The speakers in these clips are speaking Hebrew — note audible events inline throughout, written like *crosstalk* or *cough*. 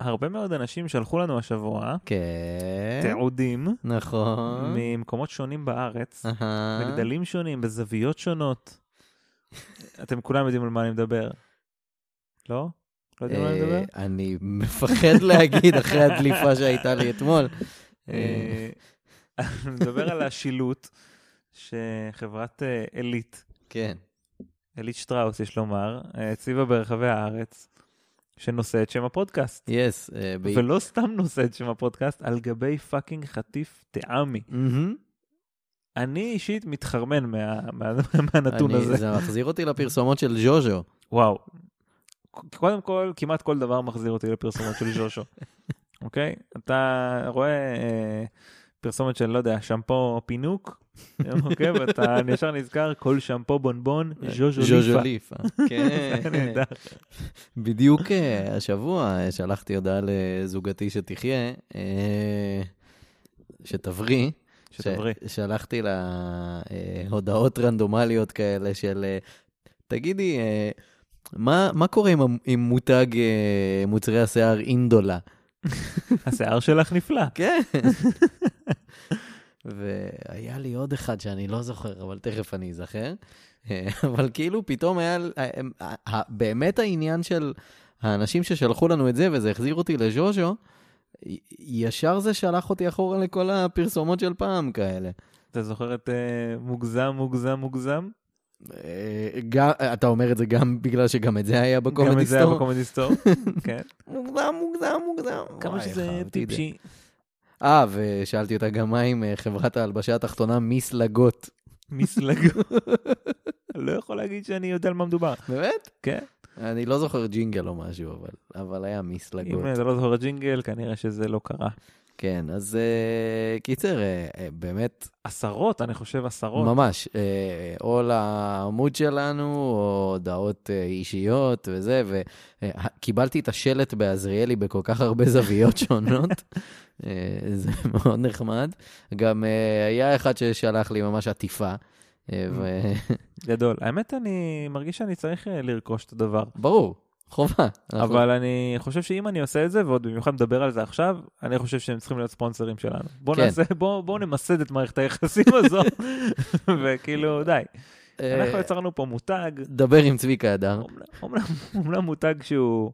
הרבה מאוד אנשים שלחו לנו השבוע כן. תיעודים נכון. ממקומות שונים בארץ, אהה. בגדלים שונים, בזוויות שונות. אתם כולם יודעים על מה אני מדבר. לא? לא יודעים על מה אני מדבר? אה, אני מפחד להגיד אחרי הדליפה שהייתה לי אתמול. אה, אני מדבר על השילוט שחברת אה, כן. עילית שטראוס, יש לומר, אה, הציבה ברחבי הארץ, שנושא את שם הפודקאסט. yes. אה, ב- ולא סתם נושא את שם הפודקאסט, על גבי fucking חטיף טעמי. מהמם. אני אישית מתחרמן מה- מה- מהנתון אני- הזה. זה מחזיר אותי לפרסומות של ז'וז'ו. וואו. קודם כל, כמעט כל דבר מחזיר אותי לפרסומות של ז'וז'ו. *laughs* אוקיי? אתה רואה אה, פרסומת של, לא יודע, שמפו פינוק, אוקיי? ואתה ישר נזכר, כל שמפו בונבון, ז'וז'ו ליפה. כן. בדיוק אה, השבוע אה, שלחתי הודעה לזוגתי שתחיה, אה, שתבריא. שתבריא. שלחתי לה הודעות רנדומליות כאלה של, תגידי, מה, מה קורה עם, עם מותג מוצרי השיער אינדולה? *laughs* השיער שלך נפלא. כן. *laughs* והיה לי עוד אחד שאני לא זוכר, אבל תכף אני אזכר. אה, אבל כאילו פתאום היה, אה, אה, באמת העניין של האנשים ששלחו לנו את זה, וזה החזיר אותי לז'וז'ו, ישר זה שלח אותי אחורה לכל הפרסומות של פעם כאלה. אתה זוכר את אה, מוגזם, מוגזם, מוגזם? גם, אתה אומר את זה גם בגלל שגם את זה היה גם בקומדי את זה היה סטור? בקומדי סטור. כן. *laughs* מוגזם, מוגזם, מוגזם. כמה שזה. טיפשי. אה, ושאלתי אותה גם מה עם אה, חברת ההלבשה התחתונה מיסלגות. מסלגות. *laughs* לא יכול להגיד שאני יודע על מה מדובר. באמת? כן. אני לא זוכר ג'ינגל או משהו, אבל, אבל היה מיסלגות. אם אתה לא זוכר ג'ינגל, כנראה שזה לא קרה. כן, אז אה, קיצר, אה, אה, באמת, עשרות, אני חושב עשרות. ממש, אה, או לעמוד שלנו, או הודעות אה, אישיות וזה, וקיבלתי את השלט בעזריאלי בכל כך הרבה *laughs* זוויות שונות. אה, זה *laughs* מאוד נחמד. גם אה, היה אחד ששלח לי ממש עטיפה. ו- גדול. האמת, אני מרגיש שאני צריך לרכוש את הדבר. ברור, חובה. אבל אני חושב שאם אני עושה את זה, ועוד במיוחד מדבר על זה עכשיו, אני חושב שהם צריכים להיות ספונסרים שלנו. בואו כן. נעשה, בואו בואו נמסד את מערכת היחסים *laughs* הזו, וכאילו, די. אה, אנחנו יצרנו פה מותג, דבר עם צביקה הדר. אומנם מותג שהוא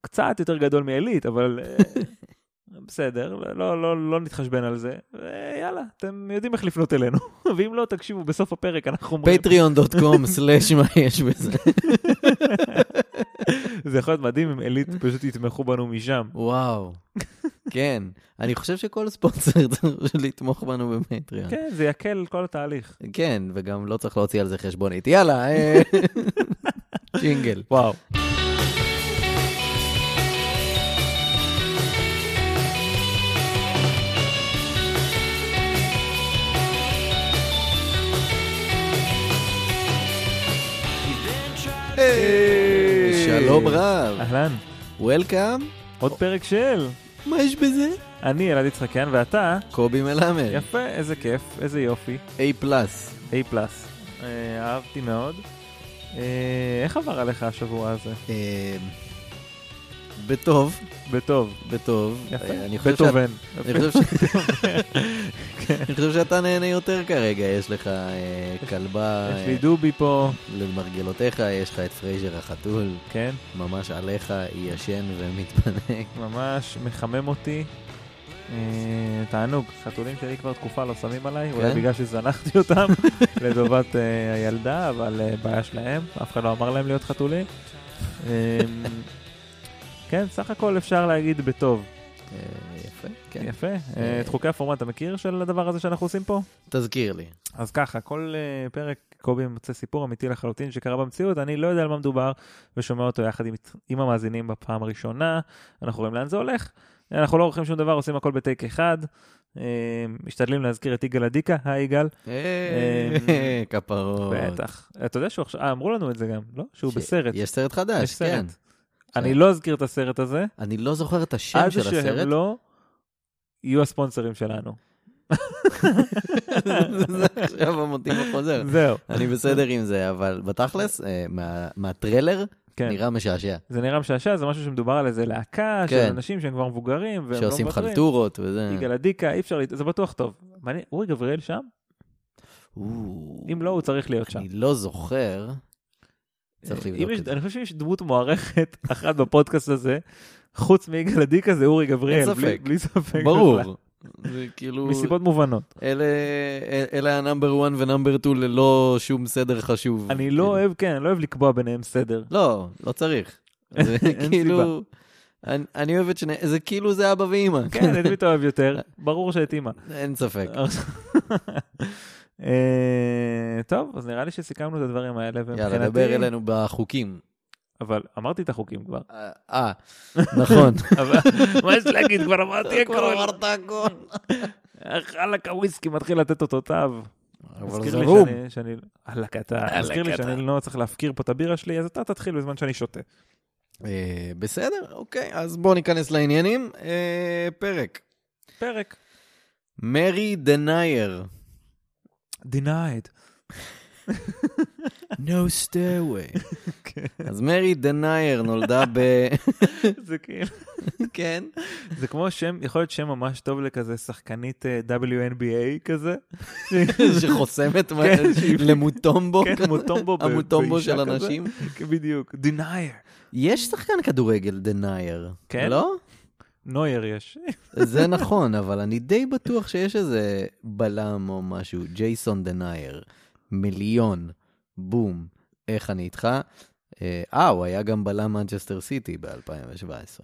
קצת יותר גדול מעילית, אבל אה, *laughs* בסדר, לא, לא, לא נתחשבן על זה. ויאללה, אתם יודעים איך לפנות אלינו. *laughs* ואם לא, תקשיבו, בסוף הפרק אנחנו אומרים, פטריון.קום סלאש מה יש בזה. *laughs* זה יכול להיות מדהים אם עילית פשוט יתמכו בנו משם. וואו. כן, אני חושב שכל ספונסר צריך לתמוך בנו בפטריון. כן, זה יקל כל התהליך. כן, וגם לא צריך להוציא על זה חשבונית. יאללה, אה, *laughs* ג'ינגל. וואו. שלום רב, אהלן, וולקאם, עוד פרק של מה יש בזה? אני אלעד יצחקיאן ואתה, קובי מלמד, יפה, איזה כיף, איזה יופי, A פלאס. A פלאס. אהבתי מאוד. אה, איך עבר עליך השבוע הזה? בטוב, בטוב, בטוב. יפה, אה, אני חושב בטובן. אני חושב ש- אני חושב שאתה נהנה יותר כרגע, יש לך אה, כלבה יש אה, לי דובי פה, למרגלותיך, יש לך את פרייזר החתול, כן, ממש עליך, ישן ומתפנק. ממש מחמם אותי. תענוג, חתולים שלי כבר תקופה לא שמים עליי, אולי כן? בגלל שזנחתי אותם *laughs* לטובת הילדה, אבל בעיה שלהם, אף אחד לא אמר להם להיות חתולים. אה, כן, סך הכל אפשר להגיד בטוב. אה, יפה, כן. יפה. אה, את חוקי הפורמט אתה מכיר של הדבר הזה שאנחנו עושים פה? תזכיר לי. אז ככה, כל פרק קובי מוצא סיפור אמיתי לחלוטין שקרה במציאות, אני לא יודע על מה מדובר, ושומע אותו יחד עם, עם המאזינים בפעם הראשונה, אנחנו רואים לאן זה הולך, אנחנו לא עורכים שום דבר, עושים הכל בטייק אחד, משתדלים להזכיר את יגאל אדיקה, היי יגאל, אה, כפרות. בטח. אתה יודע שהוא עכשיו, אה, אמרו לנו את זה גם, לא? שהוא בסרט. יש סרט חדש. כן. אני לא אזכיר את הסרט הזה, אני לא זוכר את השם עד של הסרט. שהם לא יהיו הספונסרים שלנו. זה עכשיו המוטיב החוזר. זהו. אני בסדר עם זה, אבל בתכלס, אה, מה- מהטריילר, כן. נראה משעשע. זה נראה משעשע, זה משהו שמדובר על איזה להקה של כן. אנשים שהם כבר מבוגרים, והם לא שעושים. חלטורות וזה. יגאל עדיקה, אי אפשר, זה בטוח טוב. מעניין, אורי גבריאל שם? או, אם לא, הוא צריך להיות שם. אני לא זוכר. צריך אם לבדוק את זה. אני חושב שאם יש דמות מוערכת *laughs* אחת בפודקאסט הזה, חוץ מיגאל עדיקא זה אורי גבריאל. בלי- ספק. ברור. *laughs* זה כאילו... מסיבות מובנות. אלה, אלה ה number 1 ו number 2 ללא שום סדר חשוב. אני כאילו. לא אוהב, כן, אני לא אוהב לקבוע ביניהם סדר. לא, לא צריך. *laughs* זה כאילו... אני, אני אוהב את שני... זה כאילו זה אבא ואימא. כן, את מי אתה אוהב יותר? ברור שאת אימא. אין ספק. אה, טוב, אז נראה לי שסיכמנו את הדברים האלה, יאללה, ומבחינתי... דבר אלינו בחוקים. אבל אמרתי את החוקים כבר. אה, אה, נכון. *laughs* מה יש להגיד? כבר אמרתי כבר הכל. אמרת הכל. חלק הוויסקי מתחיל לתת אותותיו. אבל זה רום. הלק אתה. מזכיר לי. שאני לא צריך להפקיר פה את הבירה שלי, אז אתה תתחיל בזמן שאני שותה. אה, בסדר, אוקיי, אז בואו ניכנס לעניינים. פרק. פרק. מרי דנייר. Denied. *laughs* No stairway. *laughs* אז מרי דנייר נולדה ב... *laughs* זה כאילו... כן. זה כמו שם, יכול להיות שם ממש טוב לכזה שחקנית אה, WNBA כזה. שחוסמת כן, למוטומבו. כן, מוטומבו המוטומבו של. אנשים. בדיוק. denier. יש שחקן כדורגל דנייר. כן? לא? נויר יש. זה נכון, אבל אני די בטוח שיש איזה בלם או משהו. ג'ייסון דנייר. מיליון. בום. איך אני איתך? אה, אה, הוא היה גם בלם מנצ'סטר סיטי ב-2017.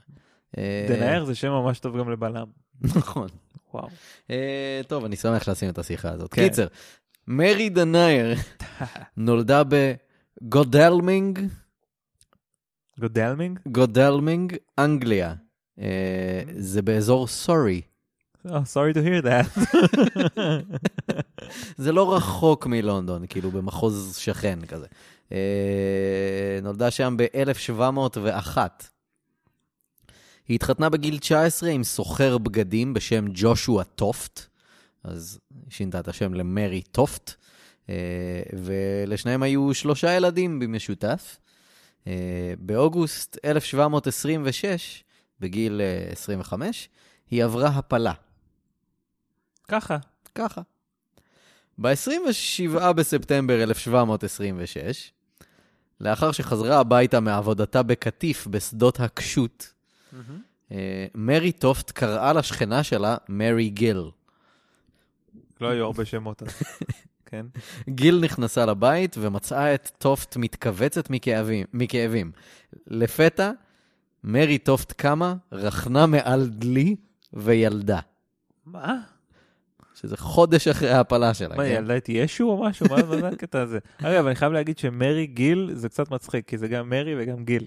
דנייר זה שם ממש טוב גם לבלם. נכון. וואו. אה, טוב, אני שמח לשים את השיחה הזאת. כן. קיצר, מרי דנייר *laughs* נולדה בגודלמינג, גודלמינג? גודלמינג, אנגליה. אה, זה באזור סורי. Oh, sorry to hear that. *laughs* זה לא רחוק מלונדון, כאילו במחוז שכן כזה. אה, נולדה שם ב-1701. היא התחתנה בגיל 19 עם סוחר בגדים בשם ג'ושוע טופט, אז היא שינתה את השם למרי טופט, אה, ולשניהם היו שלושה ילדים במשותף. אה, באוגוסט 1726, בגיל אה, 25, היא עברה הפלה. ככה. ככה. ב-27 בספטמבר 1726, לאחר שחזרה הביתה מעבודתה בקטיף בשדות הקשות, אה, מרי טופט קראה לשכנה שלה מרי גיל. לא היו הרבה שמות אז. *laughs* כן. גיל נכנסה לבית ומצאה את טופט מתכווצת מכאבים. מכאבים. לפתע, מרי טופט קמה, רכנה מעל דלי וילדה. מה? שזה חודש אחרי ההפלה שלה. מה, היא כן? ילדה את ישו או משהו? מה מה זה הקטע הזה? *laughs* אגב, אני חייב להגיד שמרי גיל זה קצת מצחיק, כי זה גם מרי וגם גיל.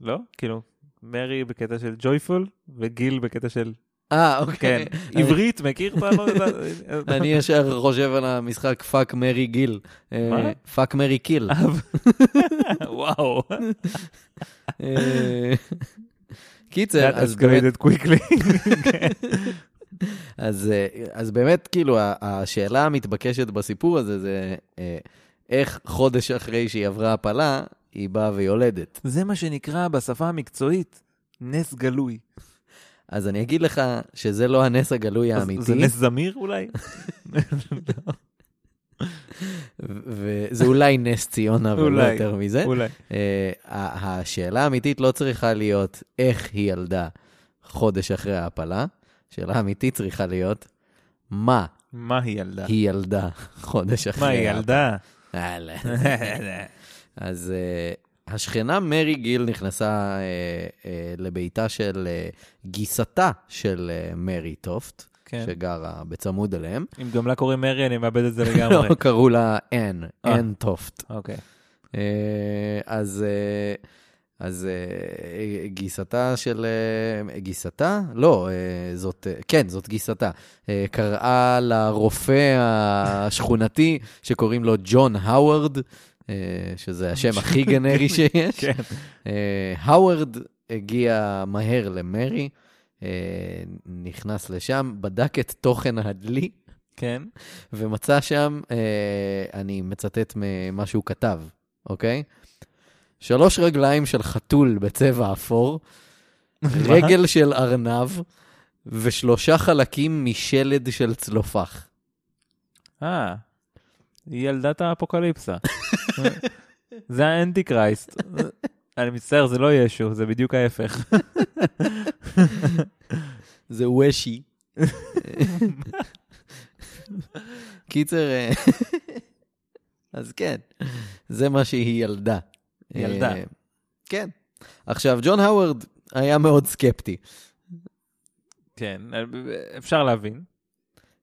לא? כאילו, מרי בקטע של joyful, וגיל בקטע של... אה, אוקיי. כן. עברית, מכיר *laughs* את ה... אני ישר חושב על המשחק fuck marry kill. מה? fuck marry kill. וואו. אה, קיצר, אז באמת. *laughs* כן. אז, אה, אז באמת, כאילו, השאלה המתבקשת בסיפור הזה זה אה, איך חודש אחרי שהיא עברה הפלה, היא באה ויולדת. זה מה שנקרא בשפה המקצועית נס גלוי. אז אני אגיד לך שזה לא הנס הגלוי האמיתי, זה נס זמיר אולי? *laughs* וזה אולי נס ציונה ולא יותר מזה. אולי. אה, ה- השאלה האמיתית לא צריכה להיות איך היא ילדה חודש אחרי ההפלה, השאלה האמיתית צריכה להיות מה מה היא ילדה? היא ילדה חודש אחרי מה היא ההפלה. ילדה? *laughs* אז uh, השכנה מרי גיל נכנסה uh, uh, לביתה של uh, גיסתה של uh, מרי טופט, כן. שגרה בצמוד אליהם. אם גם לה קוראים מרי, אני מאבד את זה לגמרי. לא, קראו לה אן, אה. אן טופט. אוקיי. Uh, אז, uh, אז uh, גיסתה של... Uh, גיסתה? לא, uh, זאת... Uh, כן, זאת גיסתה. Uh, קראה לרופא השכונתי שקוראים לו ג'ון האוורד, שזה *laughs* השם הכי גנרי שיש. כן. אה, האוורד הגיע מהר למרי, אה, נכנס לשם, בדק את תוכן הדלי, כן. ומצא שם, אה, אני מצטט ממה שהוא כתב, אוקיי? שלוש רגליים של חתול בצבע אפור, *laughs* רגל של ארנב ושלושה חלקים משלד של צלופח. אה, היא ילדת האפוקליפסה. *laughs* זה האנטי קרייסט. אני מצטער, זה לא ישו, זה בדיוק ההפך. זה וושי. קיצר, אה, אז כן, זה מה שהיא ילדה. ילדה. אה, כן. עכשיו, ג'ון האוורד היה מאוד סקפטי, כן, אפשר להבין.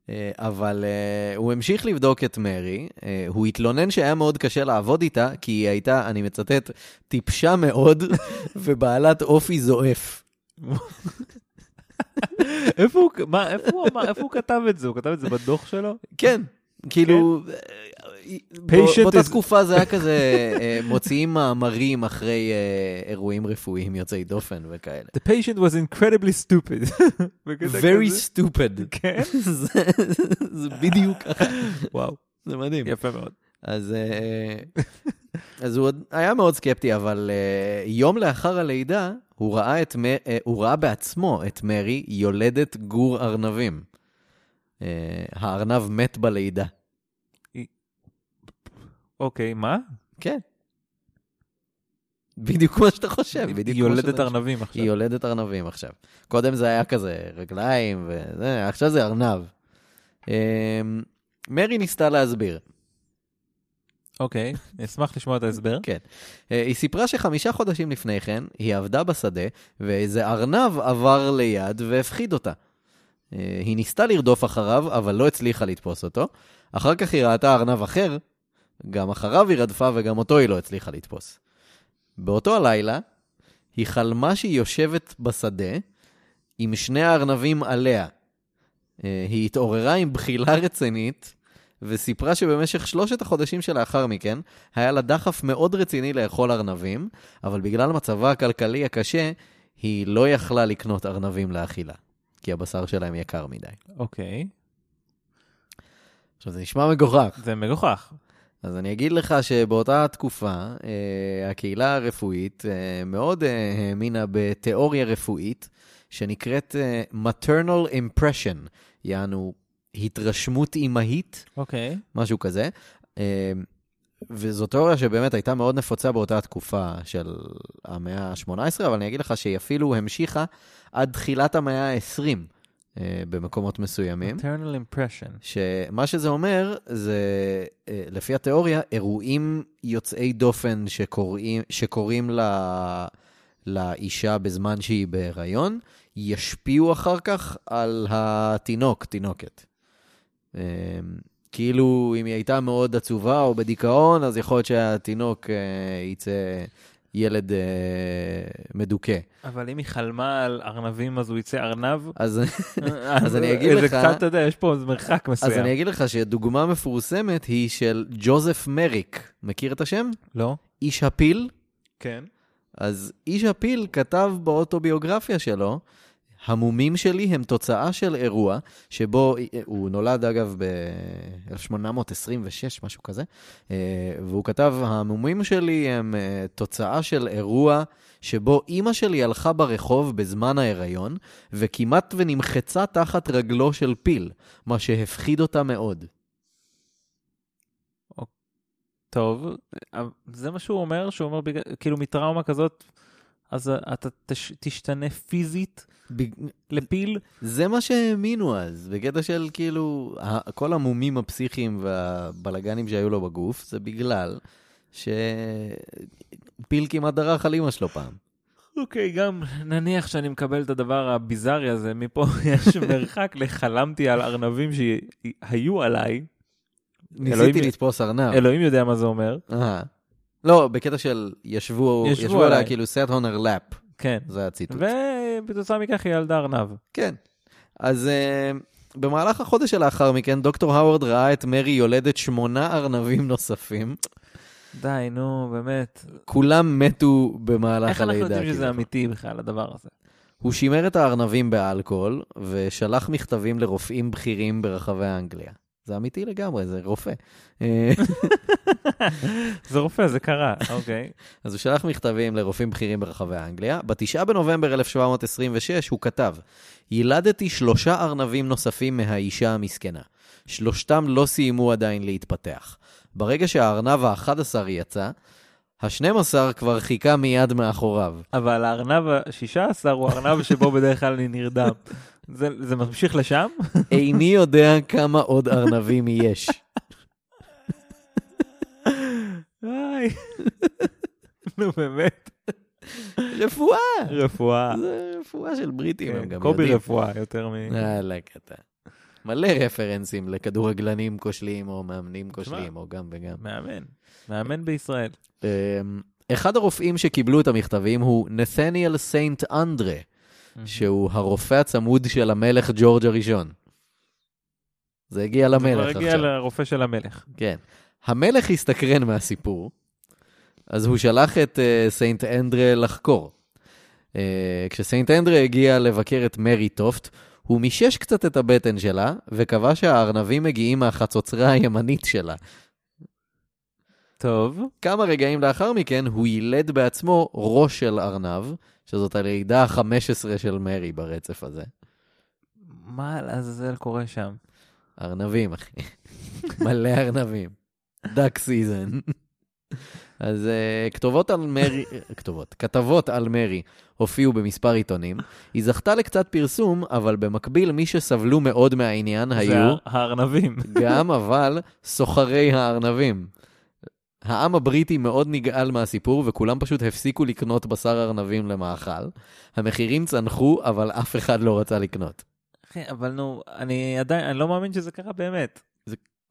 אה, אבל uh, הוא המשיך לבדוק את מרי. Uh, הוא התלונן שהיה מאוד קשה לעבוד איתה, כי היא הייתה, אני מצטט, טיפשה מאוד *laughs* ובעלת אופי זועף. *laughs* איפה הוא, מה, איפה הוא אמר, איפה הוא כתב את זה? הוא כתב את זה בדוח שלו? כן, כאילו, אה, Patient באותה is- תקופה זה היה כזה, אה, מוציאים מאמרים אחרי אה, אירועים רפואיים יוצאי דופן וכאלה. The patient was incredibly stupid. *laughs* Very stupid. כן? *laughs* זה זה בדיוק ככה, וואו, זה מדהים. יפה מאוד. אז, אה, אז הוא עוד היה מאוד סקפטי, אבל אה, יום לאחר הלידה, הוא ראה, את, אה, הוא ראה בעצמו את מרי יולדת גור ארנבים. אה, הארנב מת בלידה. אוקיי, מה? כן. בדיוק מה שאתה חושב, היא כמו יולדת ארנבים עכשיו. היא יולדת ארנבים עכשיו. קודם זה היה כזה רגליים וזה, עכשיו זה ארנב. אה, מרי ניסתה להסביר. אוקיי, *laughs* אשמח לשמוע את ההסבר. כן. אה, היא סיפרה שחמישה חודשים לפני כן, היא עבדה בשדה, ואיזה ארנב עבר ליד והפחיד אותה. אה, היא ניסתה לרדוף אחריו, אבל לא הצליחה לתפוס אותו. אחר כך היא ראתה ארנב אחר, גם אחריו היא רדפה וגם אותו היא לא הצליחה לתפוס. באותו הלילה, היא חלמה שהיא יושבת בשדה עם שני הארנבים עליה. אה, היא התעוררה עם בחילה רצינית, וסיפרה שבמשך שלושת החודשים שלאחר מכן, היה לה דחף מאוד רציני לאכול ארנבים, אבל בגלל מצבה הכלכלי הקשה, היא לא יכלה לקנות ארנבים לאכילה, כי הבשר שלהם יקר מדי. אוקיי, עכשיו, זה נשמע מגוחך. זה מגוחך. אז אני אגיד לך שבאותה תקופה, אה, הקהילה הרפואית אה, מאוד אה, האמינה בתיאוריה רפואית שנקראת maternal impression, יענו התרשמות אימהית, אוקיי. משהו כזה. וזו תיאוריה שבאמת הייתה מאוד נפוצה באותה תקופה של המאה ה-18, אבל אני אגיד לך שהיא אפילו המשיכה עד תחילת המאה ה-20 אה, במקומות מסוימים. maternal impression. שמה שזה אומר, זה אה, לפי התיאוריה, אירועים יוצאי דופן שקוראים, שקוראים לה, לאישה בזמן שהיא בהיריון, ישפיעו אחר כך על התינוק, תינוקת. אה, כאילו, אם היא הייתה מאוד עצובה או בדיכאון, אז יכול להיות שהתינוק אה, יצא ילד אה, מדוכא. אבל אם היא חלמה על ארנבים אז הוא יצא ארנב, *laughs* אז אז אני אגיד זה לך- קצת, אתה יודע, יש פה מרחק מסוים. אז אני אגיד לך שדוגמה מפורסמת היא של ג'וזף מריק. מכיר את השם? לא? איש הפיל? כן. אז איש הפיל כתב באוטוביוגרפיה שלו, המומים שלי הם תוצאה של אירוע שבו, הוא נולד אגב ב-1826, משהו כזה, אה, והוא כתב, המומים שלי הם אה, תוצאה של אירוע שבו אימא שלי הלכה ברחוב בזמן ההיריון, וכמעט ונמחצה תחת רגלו של פיל, מה שהפחיד אותה מאוד. טוב, אבל זה מה שהוא אומר, שהוא אומר, כאילו מטראומה כזאת, אז אתה תש, תשתנה פיזית בג- לפיל? זה מה שהאמינו אז, בקטע של כאילו, כל המומים הפסיכיים והבלגנים שהיו לו בגוף, זה בגלל שפיל כמעט דרך על אמא שלו פעם. אוקיי, גם נניח שאני מקבל את הדבר הביזארי הזה, מפה *laughs* יש מרחק לחלמתי על ארנבים שהיו עליי, ניסיתי אלוהים- לתפוס ארנב. אלוהים יודע מה זה אומר. אה. לא, בקטע של ישבו, ישבו ישבו עליי. כאילו set on her lap, כן. זה הציטוט. ובתוצאה מכך היא ילדה ארנב. כן. אז uh, במהלך החודש שלאחר מכן, דוקטור האוורד ראה את מרי יולדת שמונה ארנבים נוספים. די, נו, באמת. כולם מתו במהלך איך אנחנו הלידה. יודעים שזה כביכול. אמיתי בכלל, הדבר הזה? הוא שימר את הארנבים באלכוהול, ושלח מכתבים לרופאים בכירים ברחבי אנגליה. זה אמיתי לגמרי, זה רופא. *laughs* זה רופא, זה קרה, אוקיי. אז הוא שלח מכתבים לרופאים בכירים ברחבי האנגליה. בתשעה בנובמבר 1726 הוא כתב, ילדתי שלושה ארנבים נוספים מהאישה המסכנה. שלושתם לא סיימו עדיין להתפתח. ברגע שהארנב ה-11 יצא, ה-12 כבר חיכה מיד מאחוריו. אבל הארנב ה-16 הוא הארנב שבו בדרך כלל אני נרדם. זה, זה ממשיך לשם? *laughs* איני יודע כמה עוד ארנבים יש. נו באמת, רפואה! רפואה. זה רפואה של בריטים, הם כן, גם קובי. רפואה יותר מ... יאללה, קטן. מלא רפרנסים לכדורגלנים כושלים או מאמנים כושלים, או גם וגם. מאמן. מאמן בישראל. אמ, אחד הרופאים שקיבלו את המכתבים הוא נתניאל סיינט אנדרה, שהוא הרופא הצמוד של המלך ג'ורג' הראשון. זה הגיע זה למלך כבר עכשיו. הגיע לרופא של המלך. כן. המלך הסתקרן מהסיפור, אז הוא שלח את uh, סיינט אנדרה לחקור. Uh, כשסיינט אנדרה הגיע לבקר את מרי טופט, הוא מישש קצת את הבטן שלה, וקבע שהארנבים מגיעים מהחצוצרה הימנית שלה. טוב. כמה רגעים לאחר מכן הוא יילד בעצמו ראש של ארנב, שזאת הלידה ה-15 של מרי ברצף הזה. מה לעזאזל קורה שם? ארנבים, אחי. מלא ארנבים. duck season. אז אה, כתובות על מרי, כתובות, כתבות על מרי הופיעו במספר עיתונים. היא זכתה לקצת פרסום, אבל במקביל מי שסבלו מאוד מהעניין זה היו הארנבים. גם, אבל, סוחרי הארנבים. העם הבריטי מאוד נגעל מהסיפור, וכולם פשוט הפסיקו לקנות בשר ארנבים למאכל. המחירים צנחו, אבל אף אחד לא רצה לקנות. אחי, אבל נו, אני עדיין, אני לא מאמין שזה קרה באמת.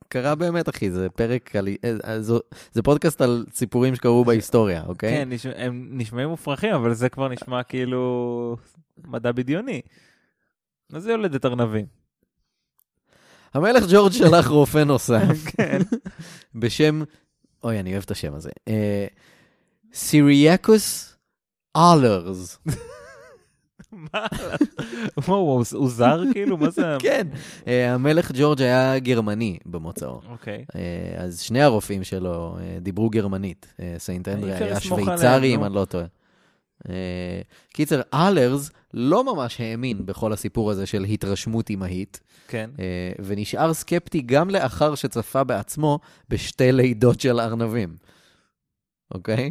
קרה באמת, אחי, זה פרק על... אה, אה, זו- זה פודקאסט על סיפורים שקרו בהיסטוריה, אוקיי? כן, נשמע- הם נשמעים מופרכים, אבל זה כבר נשמע כאילו מדע בדיוני. מה זה יולדת ארנבים? המלך ג'ורג' שלח רופא נוסף *laughs* כן. בשם, אוי, אני אוהב את השם הזה, אה, סיריאקוס אלרס. מה? מה, הוא זר כאילו? מה זה? *laughs* כן, אה, המלך ג'ורג' היה גרמני במוצאו. אוקיי. אה, אז שני הרופאים שלו אה, דיברו גרמנית. אה, סיינט אנדרי היה שוויצרי, אם. אני לא טועה. אה, קיצר, אלרס לא ממש האמין בכל הסיפור הזה של התרשמות אמהית, כן. אה, ונשאר סקפטי גם לאחר שצפה בעצמו בשתי לידות של ארנבים. אוקיי?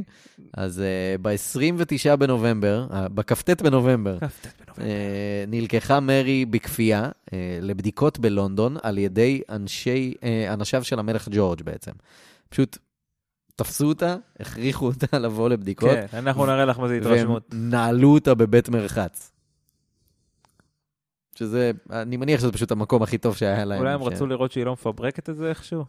אז uh, ב-29 בנובמבר, uh, בכ"ט בנובמבר, כ"ט בנובמבר. אה, נלקחה מרי בכפייה אה, לבדיקות בלונדון על ידי אנשי, אה, אנשיו של המלך ג'ורג' בעצם. פשוט תפסו אותה, הכריחו אותה *laughs* לבוא לבדיקות, כן, אנחנו נראה לך מה זה התרשמות. והם נעלו אותה בבית מרחץ. שזה, אני מניח שזה פשוט המקום הכי טוב שהיה להם. אולי הם ש- רצו לראות שהיא לא מפברקת את זה איכשהו?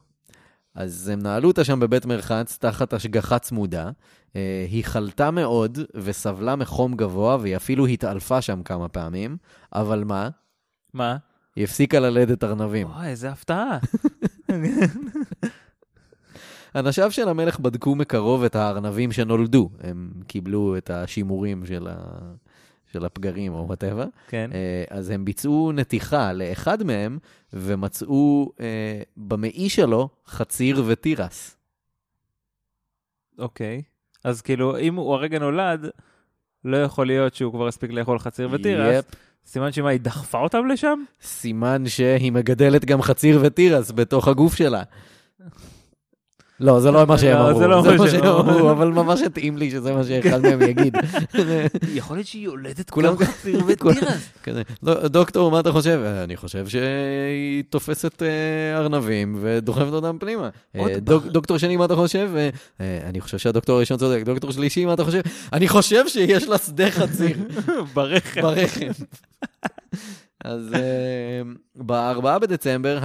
אז הם נעלו אותה שם בבית מרחץ תחת השגחה צמודה. אה, היא חלתה מאוד וסבלה מחום גבוה, והיא אפילו התעלפה שם כמה פעמים, אבל מה? מה? היא הפסיקה ללדת ארנבים. וואי, איזה הפתעה. *laughs* אנשיו של המלך בדקו מקרוב את הארנבים שנולדו. הם קיבלו את השימורים של, ה... של הפגרים או וואטאבר. כן. אז הם ביצעו נתיחה לאחד מהם, ומצאו אה, במעי שלו חציר ותירס. אוקיי. אז כאילו, אם הוא הרגע נולד, לא יכול להיות שהוא כבר הספיק לאכול חציר ותירס. יפ. סימן שמה, היא דחפה אותם לשם? סימן שהיא מגדלת גם חציר ותירס בתוך הגוף שלה. לא, זה לא מה שהם לא, אמרו, זה לא מה שהם אמרו. אבל ממש התאים לי שזה מה שאחד מהם יגיד. *laughs* יכול להיות שהיא יולדת כולם- כולם- ותירס. "לא, דוקטור, מה אתה חושב? "אה, אני חושב שהיא תופסת אה, ארנבים ודוחפת אותם פנימה. אה. דוקטור שני, מה אתה חושב? "אה, אני חושב שהדוקטור הראשון צודק. דוקטור שלישי, מה אתה חושב? אני חושב שיש לה שדה חציר. *laughs* ברחם. ברחם. אז ב-4 בדצמבר.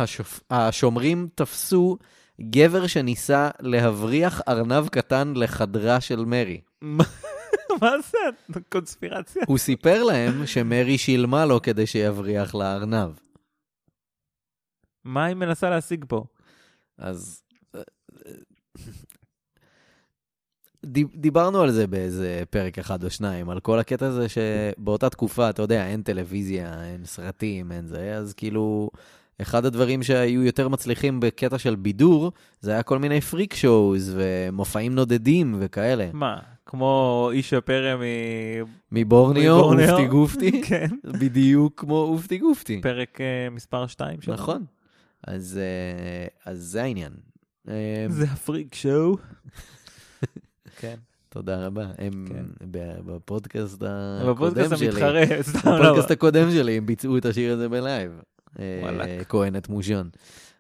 השומרים תפסו גבר שניסה להבריח ארנב קטן לחדרה של מרי. מה זה? קונספירציה? הוא סיפר להם שמרי שילמה לו כדי שיבריח לה ארנב. מה היא מנסה להשיג פה? אז... אה, דיב- דיברנו על זה באיזה פרק אחד או שניים, על כל הקטע הזה שבאותה תקופה, אתה יודע, אין טלוויזיה, אין סרטים, אין זה, אז כאילו, אחד הדברים שהיו יותר מצליחים בקטע של בידור, זה היה כל מיני freak shows ומופעים נודדים וכאלה. מה, כמו איש הפרא מ... מבורנאו, מבורנאו. אופטי גופטי, *laughs* כן. בדיוק כמו אופטי גופטי. פרק אה, מספר 2 שלנו. נכון. אז, אה, אז זה העניין. אה, זה ה freak show. *laughs* כן. תודה רבה. הם כן. בפודקאסט הקודם בפודקאסט שלי, המתחרה, סתם לא. בפודקאסט הקודם שלי הם ביצעו את השיר הזה בלייב. אה. כהנת מושון.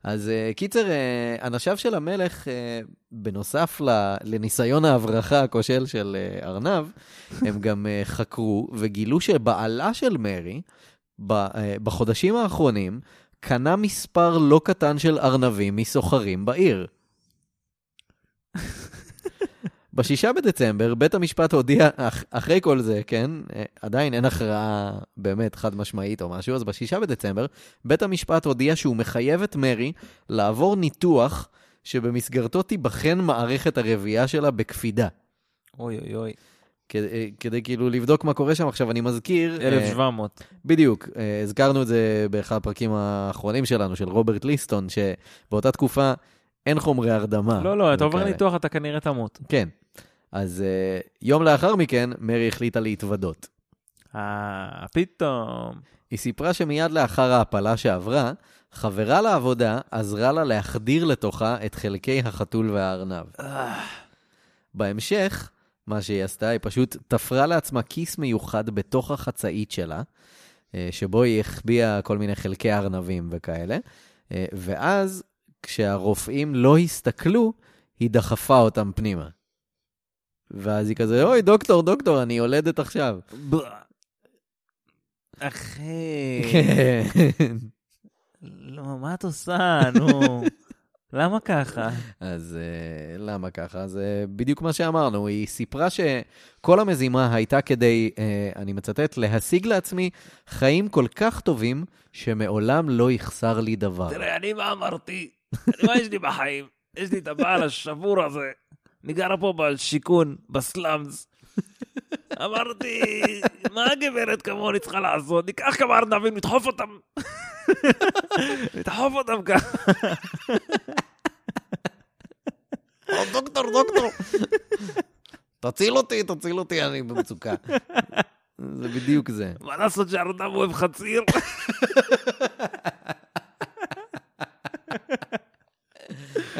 אז אה, קיצר, אה, אנשיו של המלך, בנוסף לניסיון ההברחה הכושל של ארנב, הם *laughs* גם חקרו וגילו שבעלה של מרי, בחודשים האחרונים, קנה מספר לא קטן של ארנבים מסוחרים בעיר. *laughs* בשישה בדצמבר, בית המשפט הודיע, אח, אחרי כל זה, כן, אה, עדיין אין הכרעה באמת חד משמעית או משהו, אז בשישה בדצמבר, בית המשפט הודיע שהוא מחייב את מרי לעבור ניתוח שבמסגרתו תיבחן מערכת הרבייה שלה בקפידה. אוי אוי אוי. כדי, אה, כדי כאילו לבדוק מה קורה שם. עכשיו, אני מזכיר... אה, 1700. בדיוק, אה, הזכרנו את זה באחד הפרקים האחרונים שלנו, של רוברט ליסטון, שבאותה תקופה אין חומרי הרדמה. לא, לא, אתה עובר. ניתוח, אתה כנראה תמות. כן. אז uh, יום לאחר מכן, מרי החליטה להתוודות. אה, פתאום. היא סיפרה שמיד לאחר ההפלה שעברה, חברה לעבודה עזרה לה להחדיר לתוכה את חלקי החתול והארנב. בהמשך, מה שהיא עשתה, היא פשוט תפרה לעצמה כיס מיוחד בתוך החצאית שלה, אה, שבו היא החביאה כל מיני חלקי ארנבים וכאלה, אה, ואז, כשהרופאים לא הסתכלו, היא דחפה אותם פנימה. ואז היא כזה, אוי, דוקטור, דוקטור, אני יולדת עכשיו. אחי. כן. לא, מה את עושה? נו. *laughs* למה ככה? אז uh, למה ככה? זה בדיוק מה שאמרנו. היא סיפרה שכל המזימה הייתה כדי, uh, אני מצטט, להשיג לעצמי חיים כל כך טובים, שמעולם לא יחסר לי דבר. תראה, אני מה אמרתי? אני, מה יש לי בחיים? יש לי את הבעל השבור הזה. אני גרה פה בשיכון, בסלאמס. *laughs* אמרתי, מה הגברת כמוני צריכה לעשות? ניקח כמה ארנבים, נדחוף אותם. *laughs* נדחוף אותם ככה. *laughs* דוקטור, דוקטור. תציל אותי, תציל אותי, אני במצוקה. זה בדיוק זה. מה לעשות שהארנב אוהב חציר?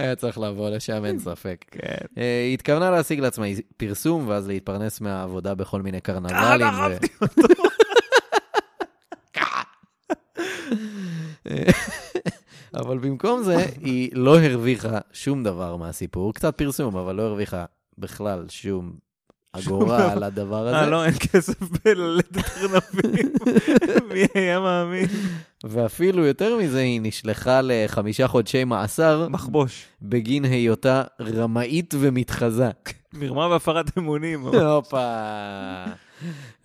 *laughs* היה צריך לבוא לשם, אין ספק. כן. אה, היא התכוונה להשיג לעצמה פרסום, ואז להתפרנס מהעבודה בכל מיני קרנבלים. ו- דחפתי *laughs* אותו. אבל במקום זה, היא לא הרוויחה שום דבר מהסיפור, קצת פרסום, אבל לא הרוויחה בכלל שום אגורה על הדבר אה, הזה. לא, אין כסף בללדת ארנבים. *laughs* מי היה מאמין? ואפילו יותר מזה, היא נשלחה לחמישה חודשי מאסר מחבוש. בגין היותה רמאית ומתחזה. מרמה והפרת אמונים. *laughs* הופה,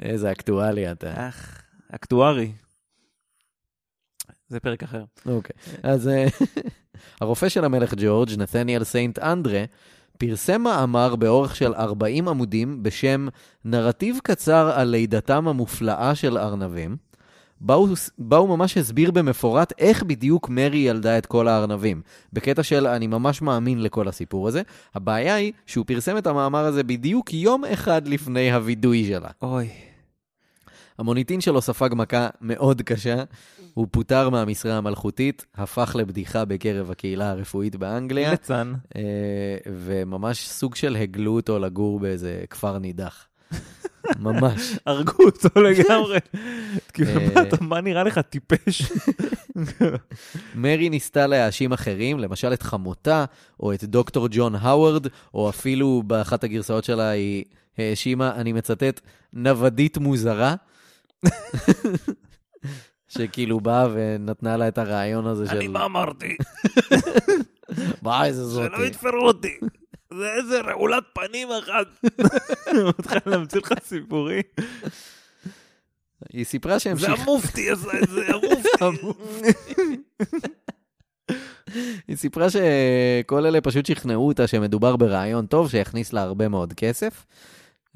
איזה אקטואלי אתה. אך, אקטוארי. זה פרק אחר. אוקיי, אז אה, *laughs* הרופא של המלך ג'ורג', נתניאל סיינט אנדרה, פרסם מאמר באורך של 40 עמודים בשם נרטיב קצר על לידתם המופלאה של ארנבים, בה הוא ממש הסביר במפורט איך בדיוק מרי ילדה את כל הארנבים. בקטע של אני ממש מאמין לכל הסיפור הזה. הבעיה היא שהוא פרסם את המאמר הזה בדיוק יום אחד לפני הווידוי שלה. אוי. המוניטין שלו ספג מכה מאוד קשה, הוא פוטר מהמשרה המלכותית, הפך לבדיחה בקרב הקהילה הרפואית באנגליה, ליצן. אה, וממש סוג של הגלו אותו לגור באיזה כפר נידח. *laughs* ממש. הרגו אותו לגמרי. *laughs* כאילו, מה נראה לך טיפש? *laughs* מרי ניסתה להאשים אחרים, למשל את חמותה, או את דוקטור ג'ון האוורד, או אפילו באחת הגרסאות שלה היא האשימה, אני מצטט, נוודית מוזרה. שכאילו באה ונתנה לה את הרעיון הזה של... אני מה אמרתי? מה איזה זאתי. שלא יתפרו אותי. זה איזה רעולת פנים אחת. הוא מתחיל להמציא לך סיפורים. היא סיפרה שהם זה. המופתי עשה את זה, *laughs* המופתי. היא סיפרה שכל אלה פשוט שכנעו אותה שמדובר ברעיון טוב שיכניס לה הרבה מאוד כסף.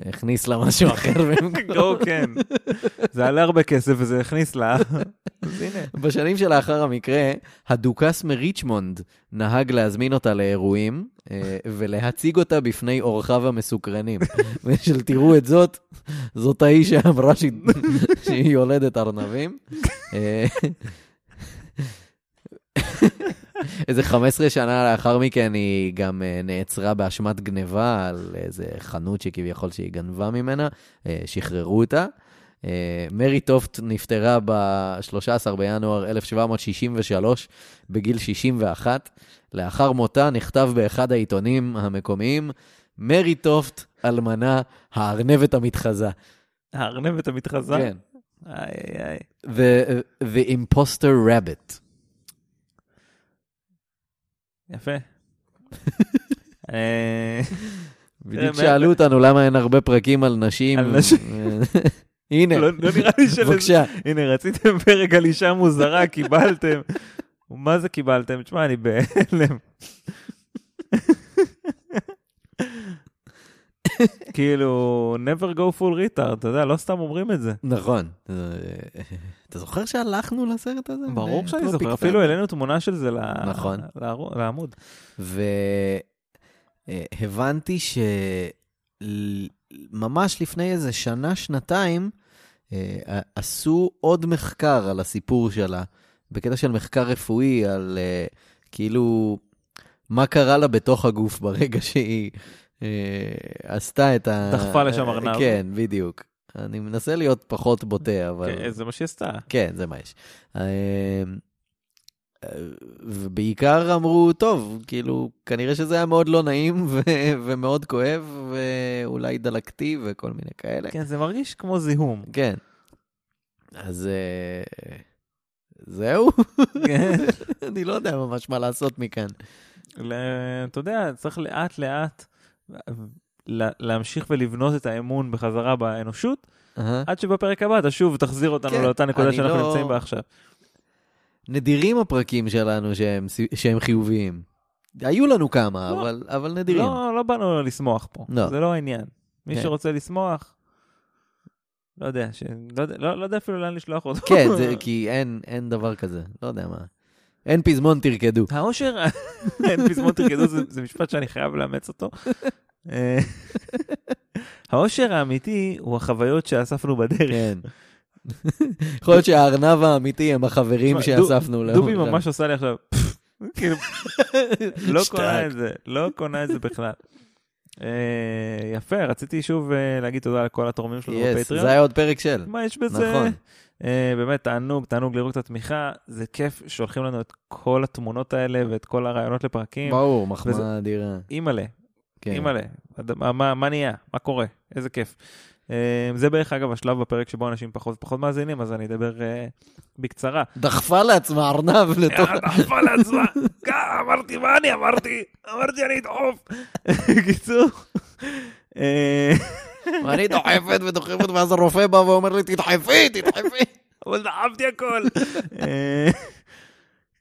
הכניס לה משהו אחר. *laughs* גו, כן. זה עלה הרבה כסף וזה הכניס לה. אז הנה. בשנים שלאחר המקרה, הדוכס מריצ'מונד נהג להזמין אותה לאירועים אה, ולהציג אותה בפני אורחיו המסוקרנים. *laughs* ושל תראו את זאת, זאת ההיא שאמרה שהיא, *laughs* שהיא יולדת ארנבים. איזה 15 שנה לאחר מכן היא גם אה, נעצרה באשמת גניבה על איזה חנות שכביכול שהיא גנבה ממנה, אה, שחררו אותה. אה, מרי טופט נפטרה ב-13 בינואר 1763 בגיל 61. לאחר מותה נכתב באחד העיתונים המקומיים, מרי טופט, אלמנה, הארנבת המתחזה. הארנבת המתחזה. כן. איי, איי. The, the Imposter Rabbit. יפה. *laughs* אה, בדיוק מה- שאלו אותנו למה אין הרבה פרקים על נשים. על נשים. *laughs* הנה, לא לא. בבקשה. הנה, רציתם פרק על אישה מוזרה, קיבלתם. מה זה קיבלתם? תשמע, אני בהלם. *laughs* כאילו, never go full retard, אתה יודע, לא סתם אומרים את זה. נכון. אה, אתה זוכר שהלכנו לסרט הזה? ברור שאני זוכר? אפילו העלינו תמונה של זה נכון. לעמוד. והבנתי שממש לפני איזה שנה, שנתיים, אה, עשו עוד מחקר על הסיפור שלה, בקטע של מחקר רפואי, על אה, כאילו מה קרה לה בתוך הגוף ברגע שהיא אה, עשתה את ה... דחפה לשם ארנב. כן, בדיוק. אני מנסה להיות פחות בוטה, אבל... כן, זה מה שהיא עשתה. כן, זה מה יש. אה, ובעיקר אמרו, טוב, כאילו, כנראה שזה היה מאוד לא נעים ו- ומאוד כואב, ואולי דלקתי וכל מיני כאלה. כן, זה מרגיש כמו זיהום. כן. אז אה, זהו, כן. *laughs* אני לא יודע ממש מה לעשות מכאן. אתה יודע, צריך לאט לאט לה- להמשיך ולבנות את האמון בחזרה באנושות, אהה. עד שבפרק הבא אתה שוב תחזיר אותנו כן, לאותה נקודה שאנחנו לא- נמצאים בה עכשיו. נדירים הפרקים שלנו שהם, שהם חיוביים. היו לנו כמה, לא. אבל, אבל נדירים. לא, לא באנו לשמוח פה, לא. זה לא העניין. מי כן. שרוצה לשמוח, לא יודע, ש... לא, לא, לא יודע אפילו לאן לשלוח אותו. כן, זה, *laughs* כי אין, אין דבר כזה, לא יודע מה. אין פזמון תרקדו. האושר, *laughs* אין פזמון תרקדו, זה, זה משפט שאני חייב לאמץ אותו. אה, *laughs* האושר האמיתי הוא החוויות שאספנו בדרך. כן. יכול להיות שהארנב האמיתי הם החברים שאספנו. דובי ממש עושה לי עכשיו, *laughs* כאילו, לא. קונה את זה, לא קונה את זה בכלל. אה, יפה, רציתי שוב אה, להגיד תודה לכל התורמים שלנו בפטריון. זה היה עוד פרק של. מה יש בזה? נכון. אה, באמת תענוג, תענוג לראות את התמיכה. זה כיף שולחים לנו את כל התמונות האלה ואת כל הרעיונות לפרקים. ברור, מחמאה אדירה. אימא'לה, כן. אימא'לה, מה- מה מה נהיה? מה קורה? איזה כיף. אה, זה בערך אגב השלב בפרק שבו אנשים פחות ופחות מאזינים, אז אני אדבר אה, בקצרה. דחפה לעצמה ארנב *laughs* לתוך... דחפה לעצמה. אמרתי, מה אני אמרתי? אמרתי אני אדחוף. *laughs* קיצור. אה, אני דוחפת ודוחפת, ואז הרופא בא ואומר לי, תדחפי, תדחפי. אבל דחפתי הכל. אה,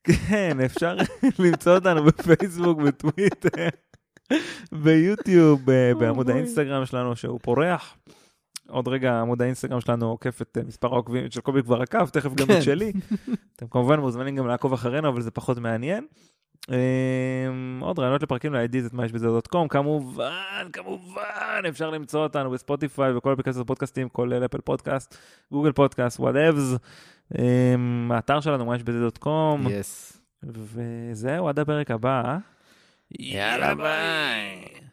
כן, אפשר למצוא אותנו בפייסבוק, בטוויטר, ביוטיוב, ב- בעמוד. האינסטגרם שלנו שהוא פורח. עוד רגע עמוד האינסטגרם שלנו עוקף את אה, מספר העוקבים של קובי כבר עקב, תכף גם כן. את שלי. אתם כמובן מוזמנים גם לעקוב אחרינו, אבל זה פחות מעניין. אה, עוד רעיונות לפרקים ל-IDs את מה יש בזה דוט קום, כמובן, כמובן, אפשר למצוא אותנו בספוטיפיי וכל אפליקציות פודקאסטים, כולל אפל פודקאסט, גוגל פודקאסט, whatevs. האתר שלנו, מה יש בזה dot com, yes. וזהו, עד הפרק הבא. יאללה ביי.